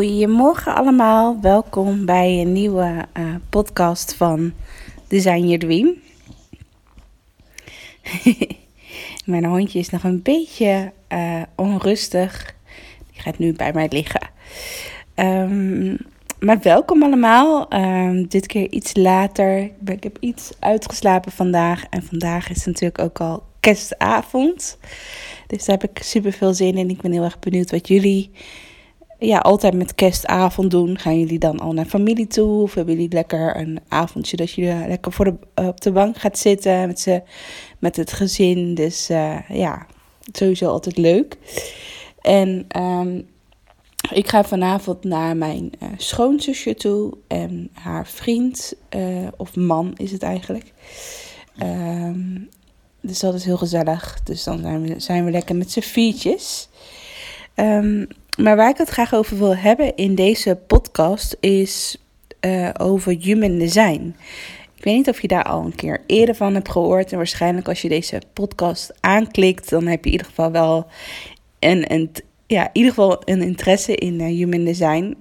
Goedemorgen allemaal, welkom bij een nieuwe eh, podcast van Design Your Dream. Mijn hondje is nog een beetje eh, onrustig. Die gaat nu bij mij liggen. Ehm, maar welkom allemaal. Ehm, dit keer iets later. Ik Ik heb iets uitgeslapen vandaag. En vandaag is natuurlijk ook al kerstavond. Dus daar heb ik super veel zin in. Ik ben heel erg benieuwd wat jullie ja, altijd met kerstavond doen. Gaan jullie dan al naar familie toe? Of hebben jullie lekker een avondje dat je lekker voor de, eh, op de bank gaat zitten met, ze, met het gezin? Dus eh, ja, sowieso altijd leuk. En ehm, ik ga vanavond naar mijn eh, schoonzusje toe en haar vriend, eh, of man is het eigenlijk. Ehm, dus dat is heel gezellig. Dus dan zijn we, zijn we lekker met z'n viertjes. Ehm, maar waar ik het graag over wil hebben in deze podcast is eh, over human design. Ik weet niet of je daar al een keer eerder van hebt gehoord. En waarschijnlijk als je deze podcast aanklikt, dan heb je in ieder geval wel een, een, ja, in ieder geval een interesse in eh, human design.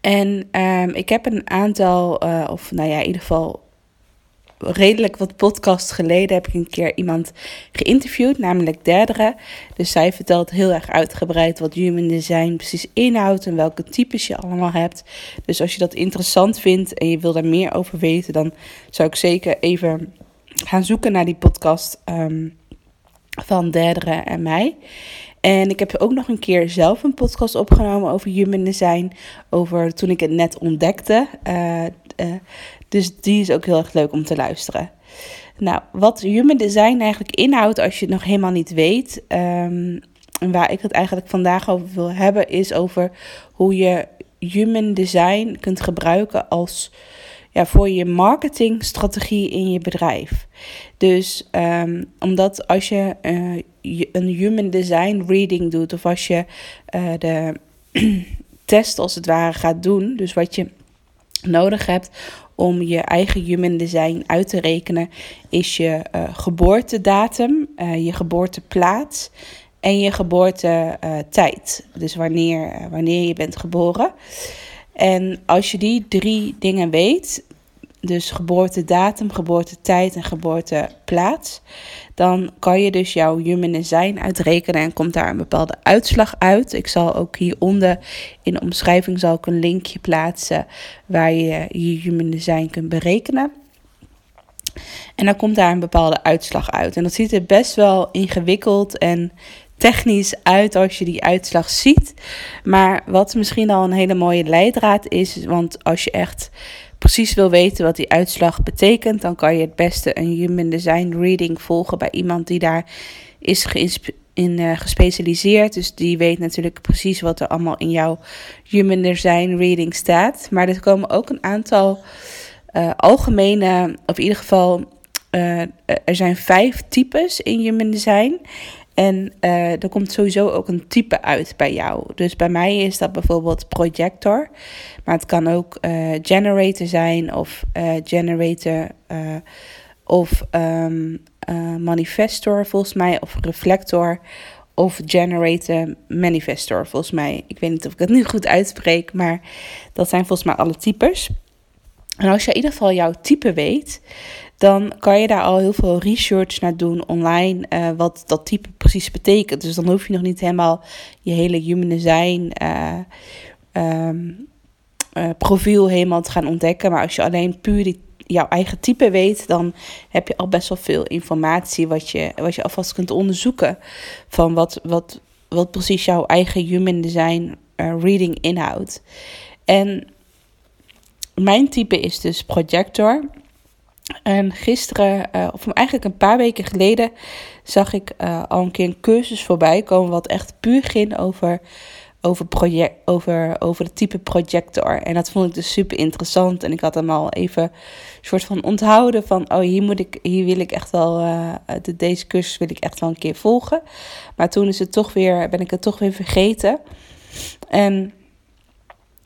En ehm, ik heb een aantal, eh, of nou ja, in ieder geval redelijk wat podcasts geleden heb ik een keer iemand geïnterviewd, namelijk Derdere. Dus zij vertelt heel erg uitgebreid wat human design precies inhoudt en welke types je allemaal hebt. Dus als je dat interessant vindt en je wil daar meer over weten, dan zou ik zeker even gaan zoeken naar die podcast ehm, van Derdere en mij. En ik heb ook nog een keer zelf een podcast opgenomen over human design. Over toen ik het net ontdekte. Eh, eh, dus die is ook heel erg leuk om te luisteren. Nou, wat human design eigenlijk inhoudt als je het nog helemaal niet weet. ehm, en waar ik het eigenlijk vandaag over wil hebben, is over hoe je human design kunt gebruiken als ja, voor je marketingstrategie in je bedrijf. Dus ehm, omdat als je eh, je- een human design reading doet, of als je eh, de test als het ware gaat doen, dus wat je nodig hebt om je eigen human design uit te rekenen, is je eh, geboortedatum, eh, je geboorteplaats en je geboortetijd. dus wanneer, eh, wanneer je bent geboren. En als je die drie dingen weet, dus geboortedatum, geboortetijd en geboorteplaats, dan kan je dus jouw human design uitrekenen en komt daar een bepaalde uitslag uit. Ik zal ook hieronder in de omschrijving zal ik een linkje plaatsen waar je je human design kunt berekenen. En dan komt daar een bepaalde uitslag uit. En dat ziet er best wel ingewikkeld en technisch uit als je die uitslag ziet. Maar wat misschien al een hele mooie leidraad is, want als je echt precies wil weten wat die uitslag betekent, dan kan je het beste een human design reading volgen bij iemand die daar is in eh, gespecialiseerd. Dus die weet natuurlijk precies wat er allemaal in jouw human design reading staat. Maar er komen ook een aantal eh, algemene, of in ieder geval, eh, er zijn vijf types in human design. En eh, er komt sowieso ook een type uit bij jou. Dus bij mij is dat bijvoorbeeld projector. Maar het kan ook eh, generator zijn of eh, generator of ehm, eh, manifestor volgens mij. Of reflector of generator manifestor volgens mij. Ik weet niet of ik het nu goed uitspreek, maar dat zijn volgens mij alle types. En als je in ieder geval jouw type weet, dan kan je daar al heel veel research naar doen online, eh, wat dat type precies betekent. Dus dan hoef je nog niet helemaal je hele human design eh, ehm, eh, profiel helemaal te gaan ontdekken. Maar als je alleen puur jouw eigen type weet, dan heb je al best wel veel informatie wat je, wat je alvast kunt onderzoeken van wat, wat, wat precies jouw eigen human design reading inhoudt. En mijn type is dus projector. En gisteren, uh, of eigenlijk een paar weken geleden, zag ik uh, al een keer een cursus voorbij komen. Wat echt puur ging over, over, project, over, over het type projector. En dat vond ik dus super interessant. En ik had hem al even een soort van onthouden van: oh, hier, moet ik, hier wil ik echt wel, uh, de, deze cursus wil ik echt wel een keer volgen. Maar toen is het toch weer, ben ik het toch weer vergeten. En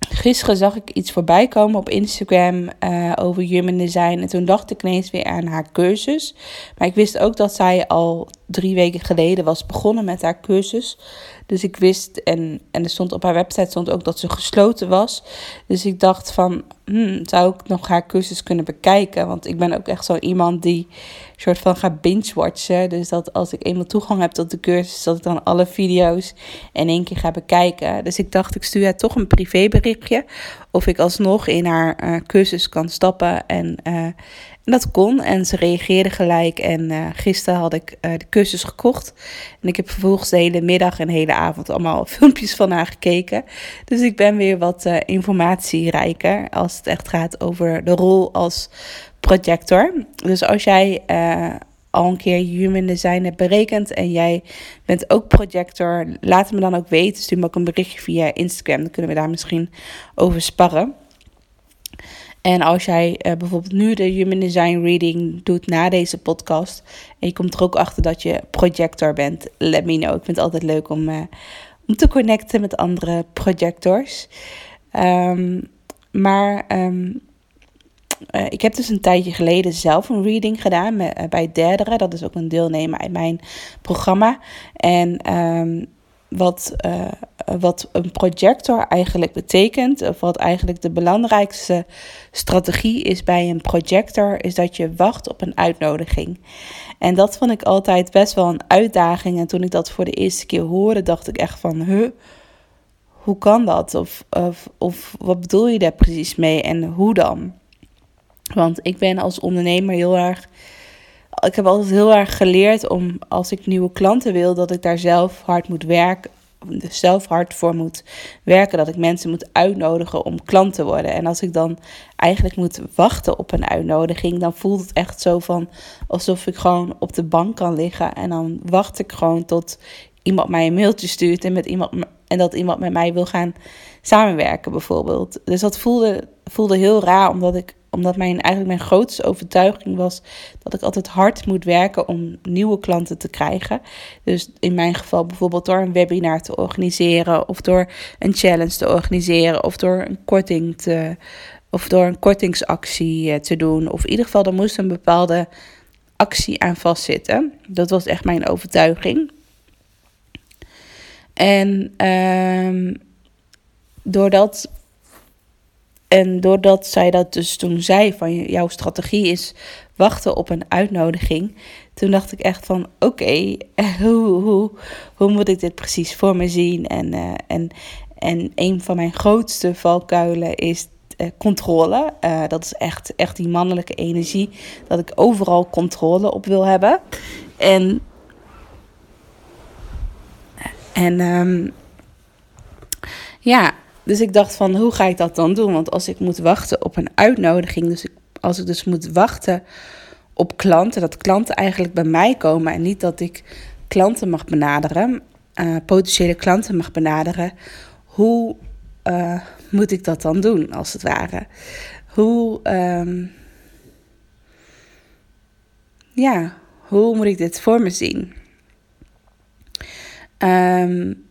gisteren zag ik iets voorbij komen op Instagram uh, over human design. En toen dacht ik ineens weer aan haar cursus. Maar ik wist ook dat zij al drie weken geleden was begonnen met haar cursus. Dus ik wist, en, en er stond op haar website stond ook dat ze gesloten was. Dus ik dacht van, hmm, zou ik nog haar cursus kunnen bekijken? Want ik ben ook echt zo iemand die soort van gaat binge-watchen. Dus dat als ik eenmaal toegang heb tot de cursus, dat ik dan alle video's in één keer ga bekijken. Dus ik dacht, ik stuur haar toch een privéberichtje. Of ik alsnog in haar uh, cursus kan stappen en... Uh, en dat kon en ze reageerde gelijk. En uh, gisteren had ik uh, de cursus gekocht. En ik heb vervolgens de hele middag en de hele avond allemaal filmpjes van haar gekeken. Dus ik ben weer wat uh, informatierijker als het echt gaat over de rol als projector. Dus als jij al een keer human design hebt berekend en jij bent ook projector, laat het me dan ook weten. Stuur me ook een berichtje via Instagram. Dan kunnen we daar misschien over sparren. En als jij uh, bijvoorbeeld nu de Human Design Reading doet na deze podcast. En je komt er ook achter dat je projector bent. Let me know. Ik vind het altijd leuk om, uh, om te connecten met andere projectors. Um, maar um, uh, ik heb dus een tijdje geleden zelf een reading gedaan bij Derdere. Dat is ook een deelnemer uit mijn programma. En um, wat, uh, wat een projector eigenlijk betekent, of wat eigenlijk de belangrijkste strategie is bij een projector, is dat je wacht op een uitnodiging. En dat vond ik altijd best wel een uitdaging. En toen ik dat voor de eerste keer hoorde, dacht ik echt van, huh, hoe kan dat? Of, of, of wat bedoel je daar precies mee en hoe dan? Want ik ben als ondernemer heel erg ik heb altijd heel erg geleerd om als ik nieuwe klanten wil, dat ik daar zelf hard moet werken. Zelf hard voor moet werken. Dat ik mensen moet uitnodigen om klant te worden. En als ik dan eigenlijk moet wachten op een uitnodiging, dan voelt het echt zo van alsof ik gewoon op de bank kan liggen. En dan wacht ik gewoon tot iemand mij een mailtje stuurt en, met iemand, en dat iemand met mij wil gaan samenwerken, bijvoorbeeld. Dus dat voelde, voelde heel raar, omdat ik omdat mijn, eigenlijk mijn grootste overtuiging was dat ik altijd hard moet werken om nieuwe klanten te krijgen. Dus in mijn geval bijvoorbeeld door een webinar te organiseren, of door een challenge te organiseren, of door een korting te. Of door een kortingsactie eh, te doen. Of in ieder geval, er moest een bepaalde actie aan vastzitten. Dat was echt mijn overtuiging. En um, doordat en doordat zij dat dus toen zei van jouw strategie is wachten op een uitnodiging, toen dacht ik echt van oké, hoe, hoe, hoe moet ik dit precies voor me zien? En, uh, en, en een van mijn grootste valkuilen is uh, controle. Uh, dat is echt, echt die mannelijke energie, dat ik overal controle op wil hebben. En, en um, ja, dus ik dacht van, hoe ga ik dat dan doen? Want als ik moet wachten op een uitnodiging, dus ik, als ik dus moet wachten op klanten, dat klanten eigenlijk bij mij komen en niet dat ik klanten mag benaderen, uh, potentiële klanten mag benaderen, hoe uh, moet ik dat dan doen, als het ware? Hoe, um, ja, hoe moet ik dit voor me zien? Um,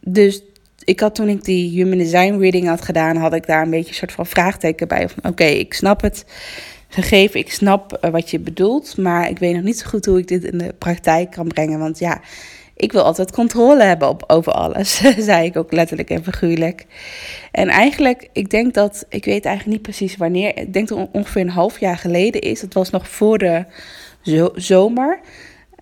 dus ik had toen ik die Human Design reading had gedaan, had ik daar een beetje een soort van vraagteken bij. Oké, ik snap het gegeven, ik snap uh, wat je bedoelt, maar ik weet nog niet zo goed hoe ik dit in de praktijk kan brengen. Want ja, ik wil altijd controle hebben op, over alles, zei ik ook letterlijk en figuurlijk. En eigenlijk, ik denk dat, ik weet eigenlijk niet precies wanneer, ik denk dat ongeveer een half jaar geleden is. Het was nog voor de zo zomer.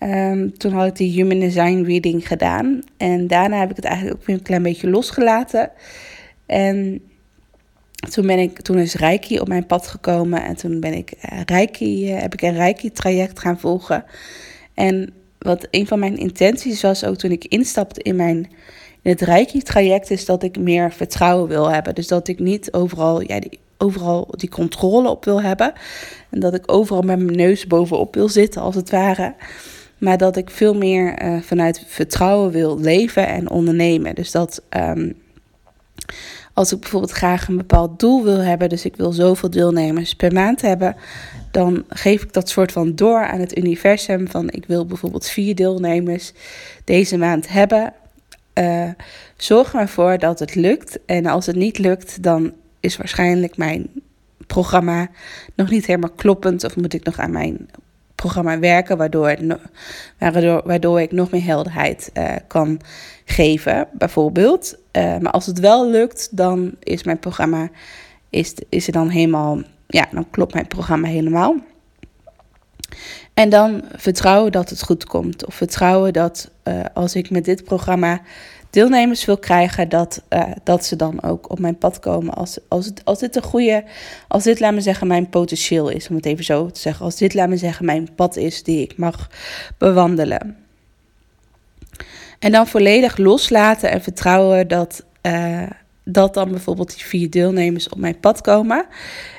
Um, toen had ik die Human Design Reading gedaan. En daarna heb ik het eigenlijk ook weer een klein beetje losgelaten. En toen, ben ik, toen is Reiki op mijn pad gekomen. En toen ben ik, uh, Reiki, uh, heb ik een Reiki-traject gaan volgen. En wat een van mijn intenties was, ook toen ik instapte in, mijn, in het Reiki-traject, is dat ik meer vertrouwen wil hebben. Dus dat ik niet overal, ja, die, overal die controle op wil hebben. En dat ik overal met mijn neus bovenop wil zitten, als het ware. Maar dat ik veel meer eh, vanuit vertrouwen wil leven en ondernemen. Dus dat ehm, als ik bijvoorbeeld graag een bepaald doel wil hebben, dus ik wil zoveel deelnemers per maand hebben, dan geef ik dat soort van door aan het universum. Van ik wil bijvoorbeeld vier deelnemers deze maand hebben. Uh, zorg ervoor dat het lukt. En als het niet lukt, dan is waarschijnlijk mijn programma nog niet helemaal kloppend. Of moet ik nog aan mijn programma werken, waardoor, waardoor, waardoor ik nog meer helderheid uh, kan geven, bijvoorbeeld. Uh, maar als het wel lukt, dan is mijn programma, is, is er dan helemaal, ja, dan klopt mijn programma helemaal. En dan vertrouwen dat het goed komt. Of vertrouwen dat uh, als ik met dit programma deelnemers wil krijgen, dat, uh, dat ze dan ook op mijn pad komen. Als, als, als dit een goede, als dit, laat me zeggen, mijn potentieel is, om het even zo te zeggen. Als dit, laat me zeggen, mijn pad is die ik mag bewandelen. En dan volledig loslaten en vertrouwen dat, uh, dat dan bijvoorbeeld die vier deelnemers op mijn pad komen.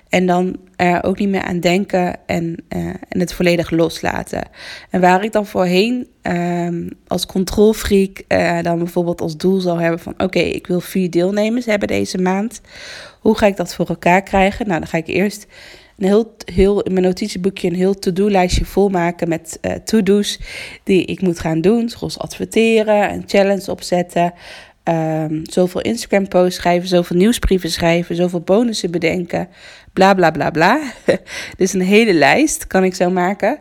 En dan er ook niet meer aan denken en, uh, en het volledig loslaten. En waar ik dan voorheen um, als controlfreak uh, dan bijvoorbeeld als doel zou hebben van... oké, ik wil vier deelnemers hebben deze maand. Hoe ga ik dat voor elkaar krijgen? Nou, dan ga ik eerst een heel, heel, in mijn notitieboekje een heel to-do-lijstje volmaken met uh, to-do's die ik moet gaan doen. Zoals adverteren, een challenge opzetten, um, zoveel Instagram-posts schrijven, zoveel nieuwsbrieven schrijven, zoveel bonussen bedenken, bla bla bla bla. dus een hele lijst kan ik zo maken.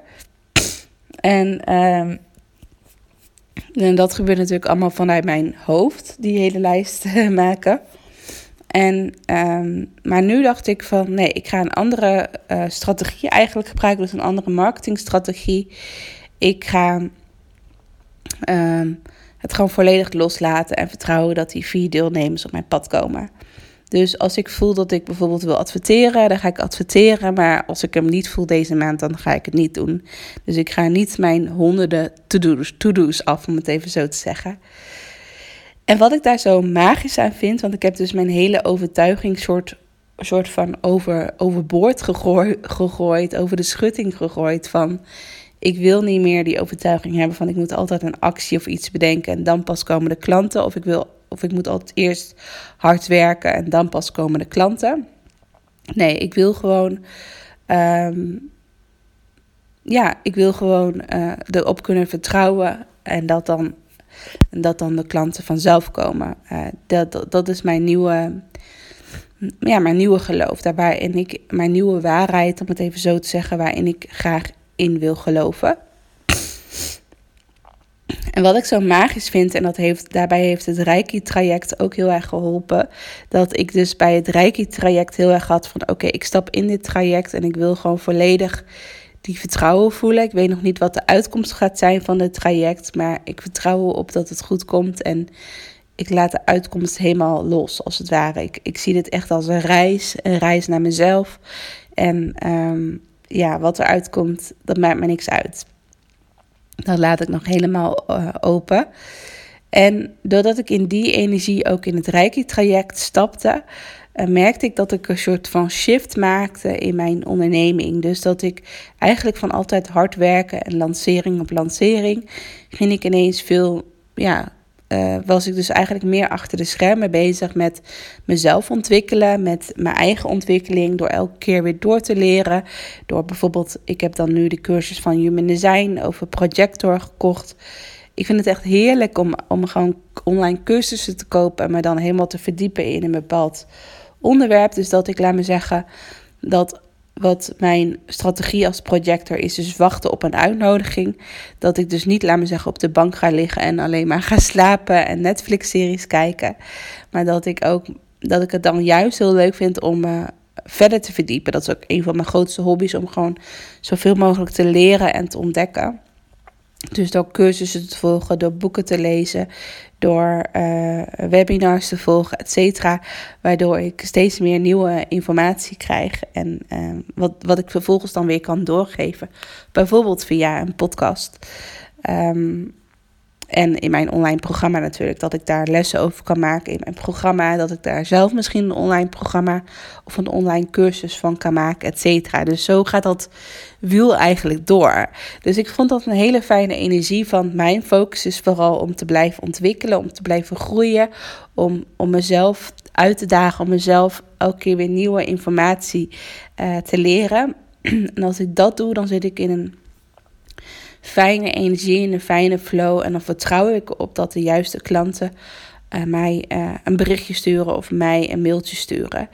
En, um, en dat gebeurt natuurlijk allemaal vanuit mijn hoofd, die hele lijst maken. En, um, maar nu dacht ik van nee, ik ga een andere uh, strategie eigenlijk gebruiken, dus een andere marketingstrategie. Ik ga um, het gewoon volledig loslaten en vertrouwen dat die vier deelnemers op mijn pad komen. Dus als ik voel dat ik bijvoorbeeld wil adverteren, dan ga ik adverteren. Maar als ik hem niet voel deze maand, dan ga ik het niet doen. Dus ik ga niet mijn honderden to-do's to af, om het even zo te zeggen. En wat ik daar zo magisch aan vind, want ik heb dus mijn hele overtuiging soort, soort van over, overboord gegooid, gegooid, over de schutting gegooid van ik wil niet meer die overtuiging hebben van ik moet altijd een actie of iets bedenken en dan pas komen de klanten. Of ik, wil, of ik moet altijd eerst hard werken en dan pas komen de klanten. Nee, ik wil gewoon. Um, ja, ik wil gewoon uh, erop kunnen vertrouwen en dat dan, dat dan de klanten vanzelf komen. Uh, dat, dat, dat is mijn nieuwe, ja, mijn nieuwe geloof. Daarbij en ik, mijn nieuwe waarheid, om het even zo te zeggen, waarin ik graag in wil geloven. En wat ik zo magisch vind, en dat heeft, daarbij heeft het Reiki-traject ook heel erg geholpen. Dat ik dus bij het Reiki-traject heel erg had van: oké, ik stap in dit traject en ik wil gewoon volledig die vertrouwen voelen. Ik weet nog niet wat de uitkomst gaat zijn van het traject, maar ik vertrouw op dat het goed komt. En ik laat de uitkomst helemaal los, als het ware. Ik, ik zie dit echt als een reis, een reis naar mezelf. En um, ja, wat eruit komt, dat maakt me niks uit. Dat laat ik nog helemaal uh, open. En doordat ik in die energie ook in het Reiki-traject stapte, uh, merkte ik dat ik een soort van shift maakte in mijn onderneming. Dus dat ik eigenlijk van altijd hard werken en lancering op lancering, ging ik ineens veel ja, uh, was ik dus eigenlijk meer achter de schermen bezig met mezelf ontwikkelen, met mijn eigen ontwikkeling, door elke keer weer door te leren. Door bijvoorbeeld, ik heb dan nu de cursus van Human Design over Projector gekocht. Ik vind het echt heerlijk om, om gewoon online cursussen te kopen en me dan helemaal te verdiepen in een bepaald onderwerp. Dus dat ik, laat me zeggen, dat wat mijn strategie als projector is, dus wachten op een uitnodiging. Dat ik dus niet, laat me zeggen, op de bank ga liggen en alleen maar ga slapen en Netflix-series kijken. Maar dat ik ook dat ik het dan juist heel leuk vind om uh, verder te verdiepen. Dat is ook een van mijn grootste hobby's, om gewoon zoveel mogelijk te leren en te ontdekken. Dus door cursussen te volgen, door boeken te lezen, door uh, webinars te volgen, et cetera. Waardoor ik steeds meer nieuwe informatie krijg. En uh, wat, wat ik vervolgens dan weer kan doorgeven. Bijvoorbeeld via een podcast. Um, en in mijn online programma natuurlijk, dat ik daar lessen over kan maken in mijn programma. Dat ik daar zelf misschien een online programma of een online cursus van kan maken, et cetera. Dus zo gaat dat wiel eigenlijk door. Dus ik vond dat een hele fijne energie van mijn focus is vooral om te blijven ontwikkelen, om te blijven groeien, om, om mezelf uit te dagen, om mezelf elke keer weer nieuwe informatie uh, te leren. en als ik dat doe, dan zit ik in een fijne energie, in een fijne flow. En dan vertrouw ik op dat de juiste klanten uh, mij uh, een berichtje sturen of mij een mailtje sturen.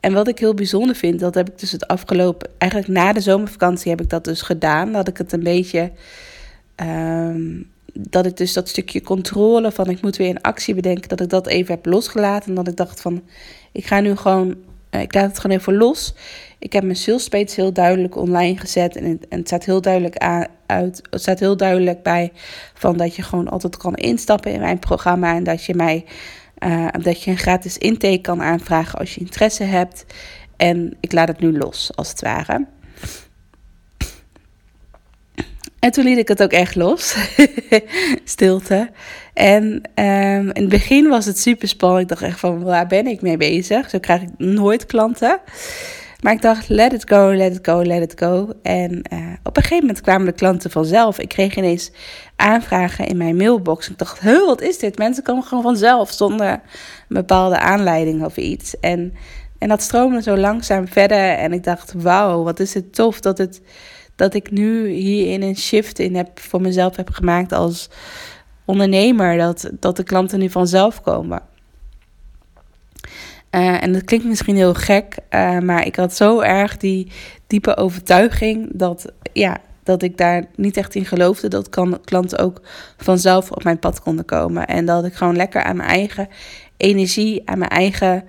En wat ik heel bijzonder vind, dat heb ik dus het afgelopen, eigenlijk na de zomervakantie heb ik dat dus gedaan. Dat ik het een beetje, um, dat ik dus dat stukje controle van ik moet weer een actie bedenken, dat ik dat even heb losgelaten. En dat ik dacht van, ik ga nu gewoon, ik laat het gewoon even los. Ik heb mijn sales heel duidelijk online gezet. En het, en het staat heel duidelijk aan, uit. Het staat heel duidelijk bij van dat je gewoon altijd kan instappen in mijn programma. En dat je mij uh, dat je een gratis intake kan aanvragen als je interesse hebt. En ik laat het nu los, als het ware. En toen liet ik het ook echt los. Stilte. En um, in het begin was het super spannend. Ik dacht echt van, waar ben ik mee bezig? Zo krijg ik nooit klanten. Maar ik dacht, let it go, let it go, let it go. En uh, op een gegeven moment kwamen de klanten vanzelf. Ik kreeg ineens aanvragen in mijn mailbox. Ik dacht, huh, wat is dit? Mensen komen gewoon vanzelf zonder een bepaalde aanleiding of iets. En, en dat stroomde zo langzaam verder. En ik dacht, wauw, wat is het tof dat, het, dat ik nu hierin een shift in heb voor mezelf heb gemaakt als ondernemer. Dat, dat de klanten nu vanzelf komen. Uh, en dat klinkt misschien heel gek, uh, maar ik had zo erg die diepe overtuiging dat, ja, dat ik daar niet echt in geloofde dat kan, klanten ook vanzelf op mijn pad konden komen. En dat ik gewoon lekker aan mijn eigen energie, aan mijn eigen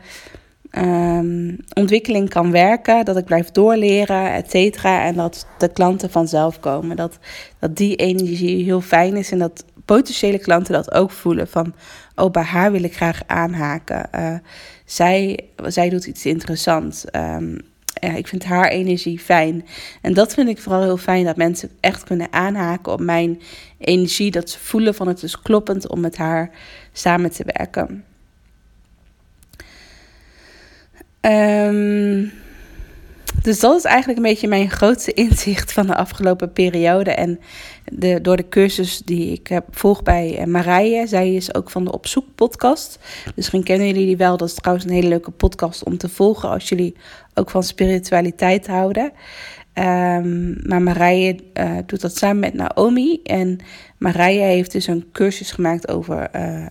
um, ontwikkeling kan werken. Dat ik blijf doorleren, et cetera. En dat de klanten vanzelf komen. Dat, dat die energie heel fijn is en dat potentiële klanten dat ook voelen. Van, oh, bij haar wil ik graag aanhaken. Uh, zij, zij doet iets interessants. Ja, ik vind haar energie fijn. En dat vind ik vooral heel fijn, dat mensen echt kunnen aanhaken op mijn energie. Dat ze voelen van het is kloppend om met haar samen te werken. Um, dus dat is eigenlijk een beetje mijn grootste inzicht van de afgelopen periode. En de, door de cursus die ik heb, volg bij eh, Marije. Zij is ook van de Op Zoek podcast. Misschien kennen jullie die wel. Dat is trouwens een hele leuke podcast om te volgen als jullie ook van spiritualiteit houden. Um, maar Marije uh, doet dat samen met Naomi. En Marije heeft dus een cursus gemaakt over uh,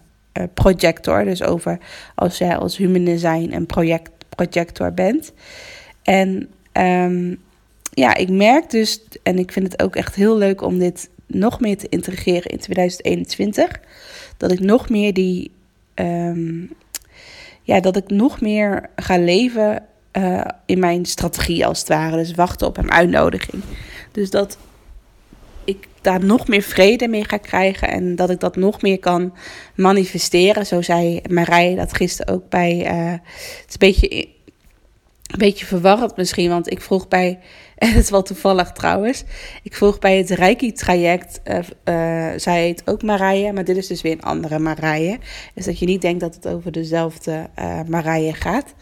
projector. Dus over als jij als human design een project, projector bent. En um, ja, ik merk dus, en ik vind het ook echt heel leuk om dit nog meer te integreren in 2021. Dat ik nog meer die. Um, ja, dat ik nog meer ga leven uh, in mijn strategie als het ware. Dus wachten op een uitnodiging. Dus dat ik daar nog meer vrede mee ga krijgen en dat ik dat nog meer kan manifesteren. Zo zei Marije dat gisteren ook bij. Uh, het is een beetje een beetje verwarrend misschien, want ik vroeg bij, en het is wel toevallig trouwens, ik vroeg bij het Reiki-traject, uh, uh, zij heet ook Marije, maar dit is dus weer een andere Marije. Dus dat je niet denkt dat het over dezelfde uh, Marije gaat.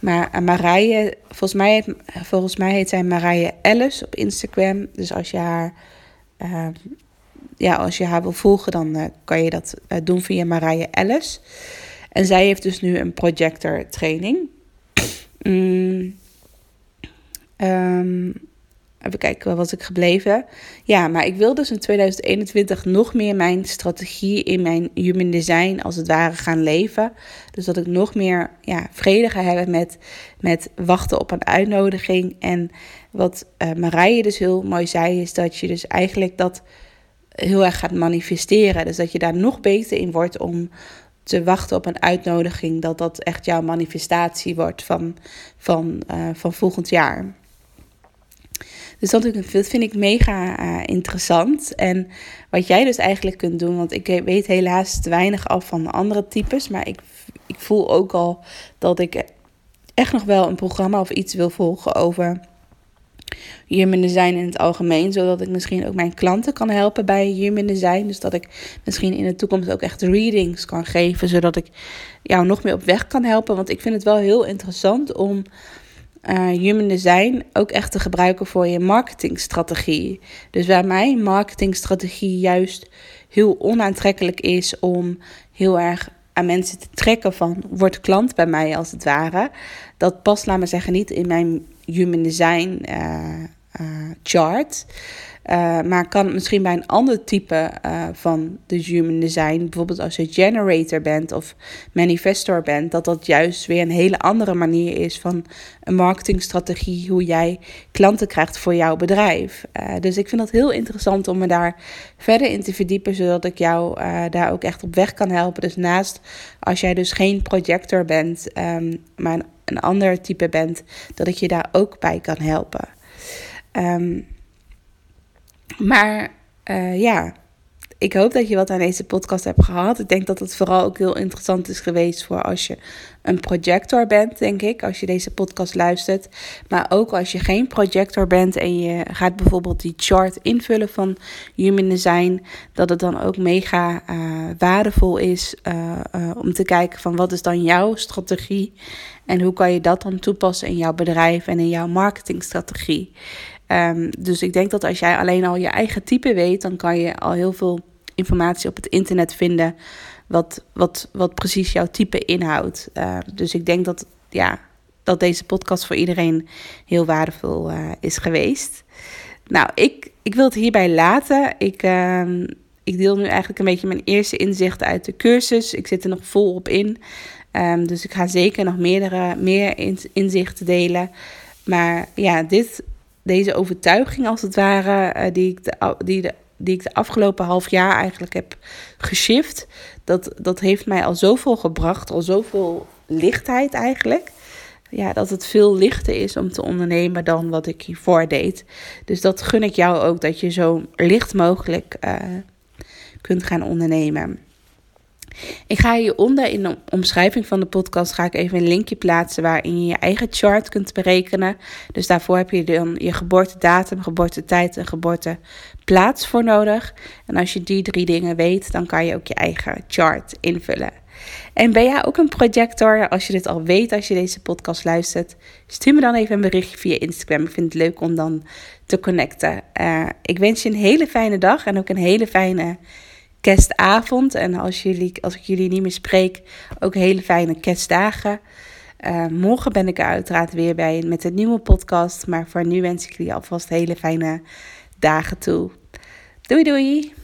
Maar Marije, volgens mij, heet, volgens mij heet zij Marije Ellis op Instagram. Dus als je haar, ja, als je haar wil volgen, dan kan je dat doen via Marije Ellis. En zij heeft dus nu een projector training. Mm, um, even kijken, was ik gebleven? Ja, maar ik wil dus in 2021 nog meer mijn strategie in mijn human design als het ware gaan leven. Dus dat ik nog meer ja, vrede ga met, met wachten op een uitnodiging. En wat uh, Marije dus heel mooi zei, is dat je dus eigenlijk dat heel erg gaat manifesteren. Dus dat je daar nog beter in wordt om te wachten op een uitnodiging, dat dat echt jouw manifestatie wordt van, van, uh, van volgend jaar. Dus dat vind ik mega uh, interessant. En wat jij dus eigenlijk kunt doen, want ik weet helaas weinig af van de andere types, maar ik, ik voel ook al dat ik echt nog wel een programma of iets wil volgen over human design in het algemeen, zodat ik misschien ook mijn klanten kan helpen bij human design. Dus dat ik misschien in de toekomst ook echt readings kan geven, zodat ik jou nog meer op weg kan helpen. Want ik vind het wel heel interessant om uh, human design ook echt te gebruiken voor je marketingstrategie. Dus waar mijn marketingstrategie juist heel onaantrekkelijk is om heel erg aan mensen te trekken van word klant bij mij als het ware. Dat past, laat maar zeggen, niet in mijn human design uh, uh, chart. Uh, maar kan misschien bij een ander type van de human design, bijvoorbeeld als je generator bent of manifestor bent, dat dat juist weer een hele andere manier is van een marketingstrategie, hoe jij klanten krijgt voor jouw bedrijf. Dus ik vind dat heel interessant om me daar verder in te verdiepen, zodat ik jou daar ook echt op weg kan helpen. Dus naast als jij dus geen projector bent, um, maar een, een ander type bent, dat ik je daar ook bij kan helpen. Um, maar uh, ja, ik hoop dat je wat aan deze podcast hebt gehad. Ik denk dat het vooral ook heel interessant is geweest voor als je een projector bent, denk ik, als je deze podcast luistert. Maar ook als je geen projector bent en je gaat bijvoorbeeld die chart invullen van Human Design, dat het dan ook mega uh, waardevol is uh, uh, om te kijken van wat is dan jouw strategie en hoe kan je dat dan toepassen in jouw bedrijf en in jouw marketingstrategie. Um, dus ik denk dat als jij alleen al je eigen type weet, dan kan je al heel veel informatie op het internet vinden. Wat, wat, wat precies jouw type inhoudt. Uh, dus ik denk dat, ja, dat deze podcast voor iedereen heel waardevol uh, is geweest. Nou, ik, ik wil het hierbij laten. Ik, uh, ik deel nu eigenlijk een beetje mijn eerste inzichten uit de cursus. Ik zit er nog vol op in. Um, dus ik ga zeker nog meerdere, meer inzichten delen. Maar ja, dit deze overtuiging als het ware, uh, die, ik die, de, die ik de afgelopen half jaar eigenlijk heb geshift, dat, dat heeft mij al zoveel gebracht, al zoveel lichtheid eigenlijk. Ja, dat het veel lichter is om te ondernemen dan wat ik hiervoor deed. Dus dat gun ik jou ook, dat je zo licht mogelijk uh, kunt gaan ondernemen. Ik ga hieronder in de omschrijving van de podcast ga ik even een linkje plaatsen waarin je je eigen chart kunt berekenen. Dus daarvoor heb je dan je geboortedatum, geboortetijd en geboorteplaats voor nodig. En als je die drie dingen weet, dan kan je ook je eigen chart invullen. En ben jij ook een projector? Als je dit al weet, als je deze podcast luistert, stuur me dan even een berichtje via Instagram. Ik vind het leuk om dan te connecten. Uh, ik wens je een hele fijne dag en ook een hele fijne kerstavond. En als, jullie, als ik jullie niet meer spreek, ook hele fijne kerstdagen. Uh, morgen ben ik er uiteraard weer bij met een nieuwe podcast. Maar voor nu wens ik jullie alvast hele fijne dagen toe. Doei doei!